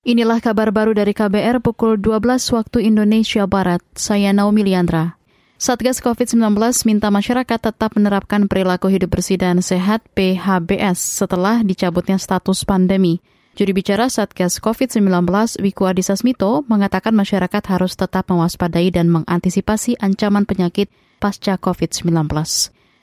Inilah kabar baru dari KBR pukul 12 waktu Indonesia Barat. Saya Naomi Liandra. Satgas COVID-19 minta masyarakat tetap menerapkan perilaku hidup bersih dan sehat PHBS setelah dicabutnya status pandemi. Juri bicara Satgas COVID-19 Wiku Adhisa Smito mengatakan masyarakat harus tetap mewaspadai dan mengantisipasi ancaman penyakit pasca COVID-19.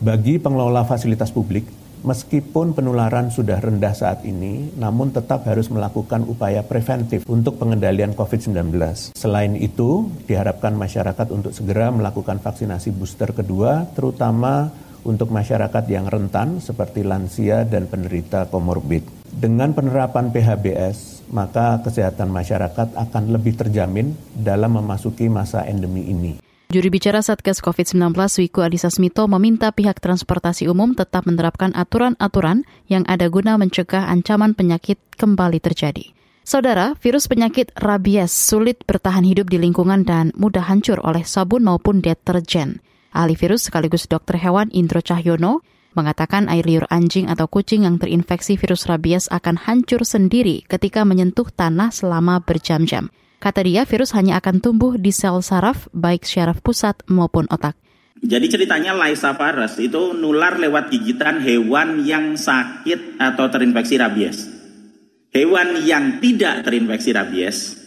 Bagi pengelola fasilitas publik, Meskipun penularan sudah rendah saat ini, namun tetap harus melakukan upaya preventif untuk pengendalian COVID-19. Selain itu, diharapkan masyarakat untuk segera melakukan vaksinasi booster kedua, terutama untuk masyarakat yang rentan seperti lansia dan penderita komorbid. Dengan penerapan PHBS, maka kesehatan masyarakat akan lebih terjamin dalam memasuki masa endemi ini. Juri bicara Satgas COVID-19 Wiku Adhisa Smito meminta pihak transportasi umum tetap menerapkan aturan-aturan yang ada guna mencegah ancaman penyakit kembali terjadi. Saudara, virus penyakit rabies sulit bertahan hidup di lingkungan dan mudah hancur oleh sabun maupun deterjen. Ahli virus sekaligus dokter hewan Indro Cahyono mengatakan air liur anjing atau kucing yang terinfeksi virus rabies akan hancur sendiri ketika menyentuh tanah selama berjam-jam. Kata dia, virus hanya akan tumbuh di sel saraf, baik syaraf pusat maupun otak. Jadi ceritanya Lysa virus itu nular lewat gigitan hewan yang sakit atau terinfeksi rabies. Hewan yang tidak terinfeksi rabies,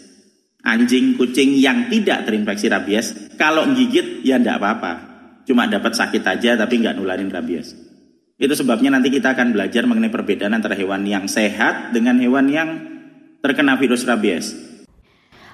anjing, kucing yang tidak terinfeksi rabies, kalau gigit ya tidak apa-apa. Cuma dapat sakit aja tapi nggak nularin rabies. Itu sebabnya nanti kita akan belajar mengenai perbedaan antara hewan yang sehat dengan hewan yang terkena virus rabies.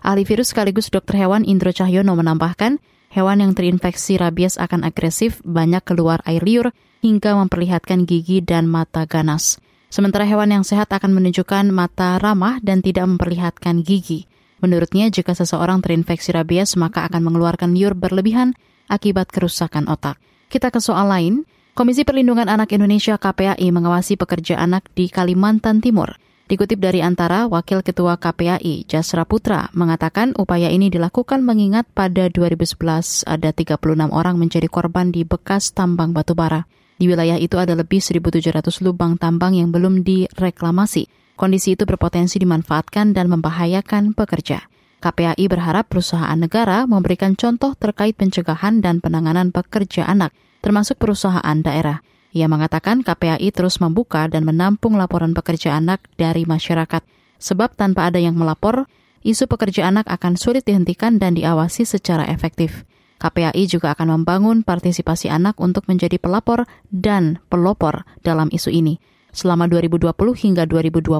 Ahli virus sekaligus dokter hewan Indro Cahyono menambahkan, hewan yang terinfeksi rabies akan agresif, banyak keluar air liur, hingga memperlihatkan gigi dan mata ganas. Sementara hewan yang sehat akan menunjukkan mata ramah dan tidak memperlihatkan gigi. Menurutnya, jika seseorang terinfeksi rabies, maka akan mengeluarkan liur berlebihan akibat kerusakan otak. Kita ke soal lain. Komisi Perlindungan Anak Indonesia KPAI mengawasi pekerja anak di Kalimantan Timur. Dikutip dari antara Wakil Ketua KPAI, Jasra Putra, mengatakan upaya ini dilakukan mengingat pada 2011 ada 36 orang menjadi korban di bekas tambang batubara. Di wilayah itu ada lebih 1.700 lubang tambang yang belum direklamasi. Kondisi itu berpotensi dimanfaatkan dan membahayakan pekerja. KPAI berharap perusahaan negara memberikan contoh terkait pencegahan dan penanganan pekerja anak, termasuk perusahaan daerah. Ia mengatakan KPAI terus membuka dan menampung laporan pekerja anak dari masyarakat. Sebab tanpa ada yang melapor, isu pekerja anak akan sulit dihentikan dan diawasi secara efektif. KPAI juga akan membangun partisipasi anak untuk menjadi pelapor dan pelopor dalam isu ini. Selama 2020 hingga 2022,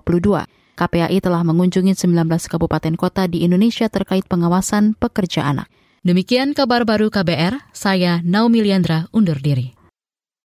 KPAI telah mengunjungi 19 kabupaten kota di Indonesia terkait pengawasan pekerja anak. Demikian kabar baru KBR, saya Naomi Liandra undur diri.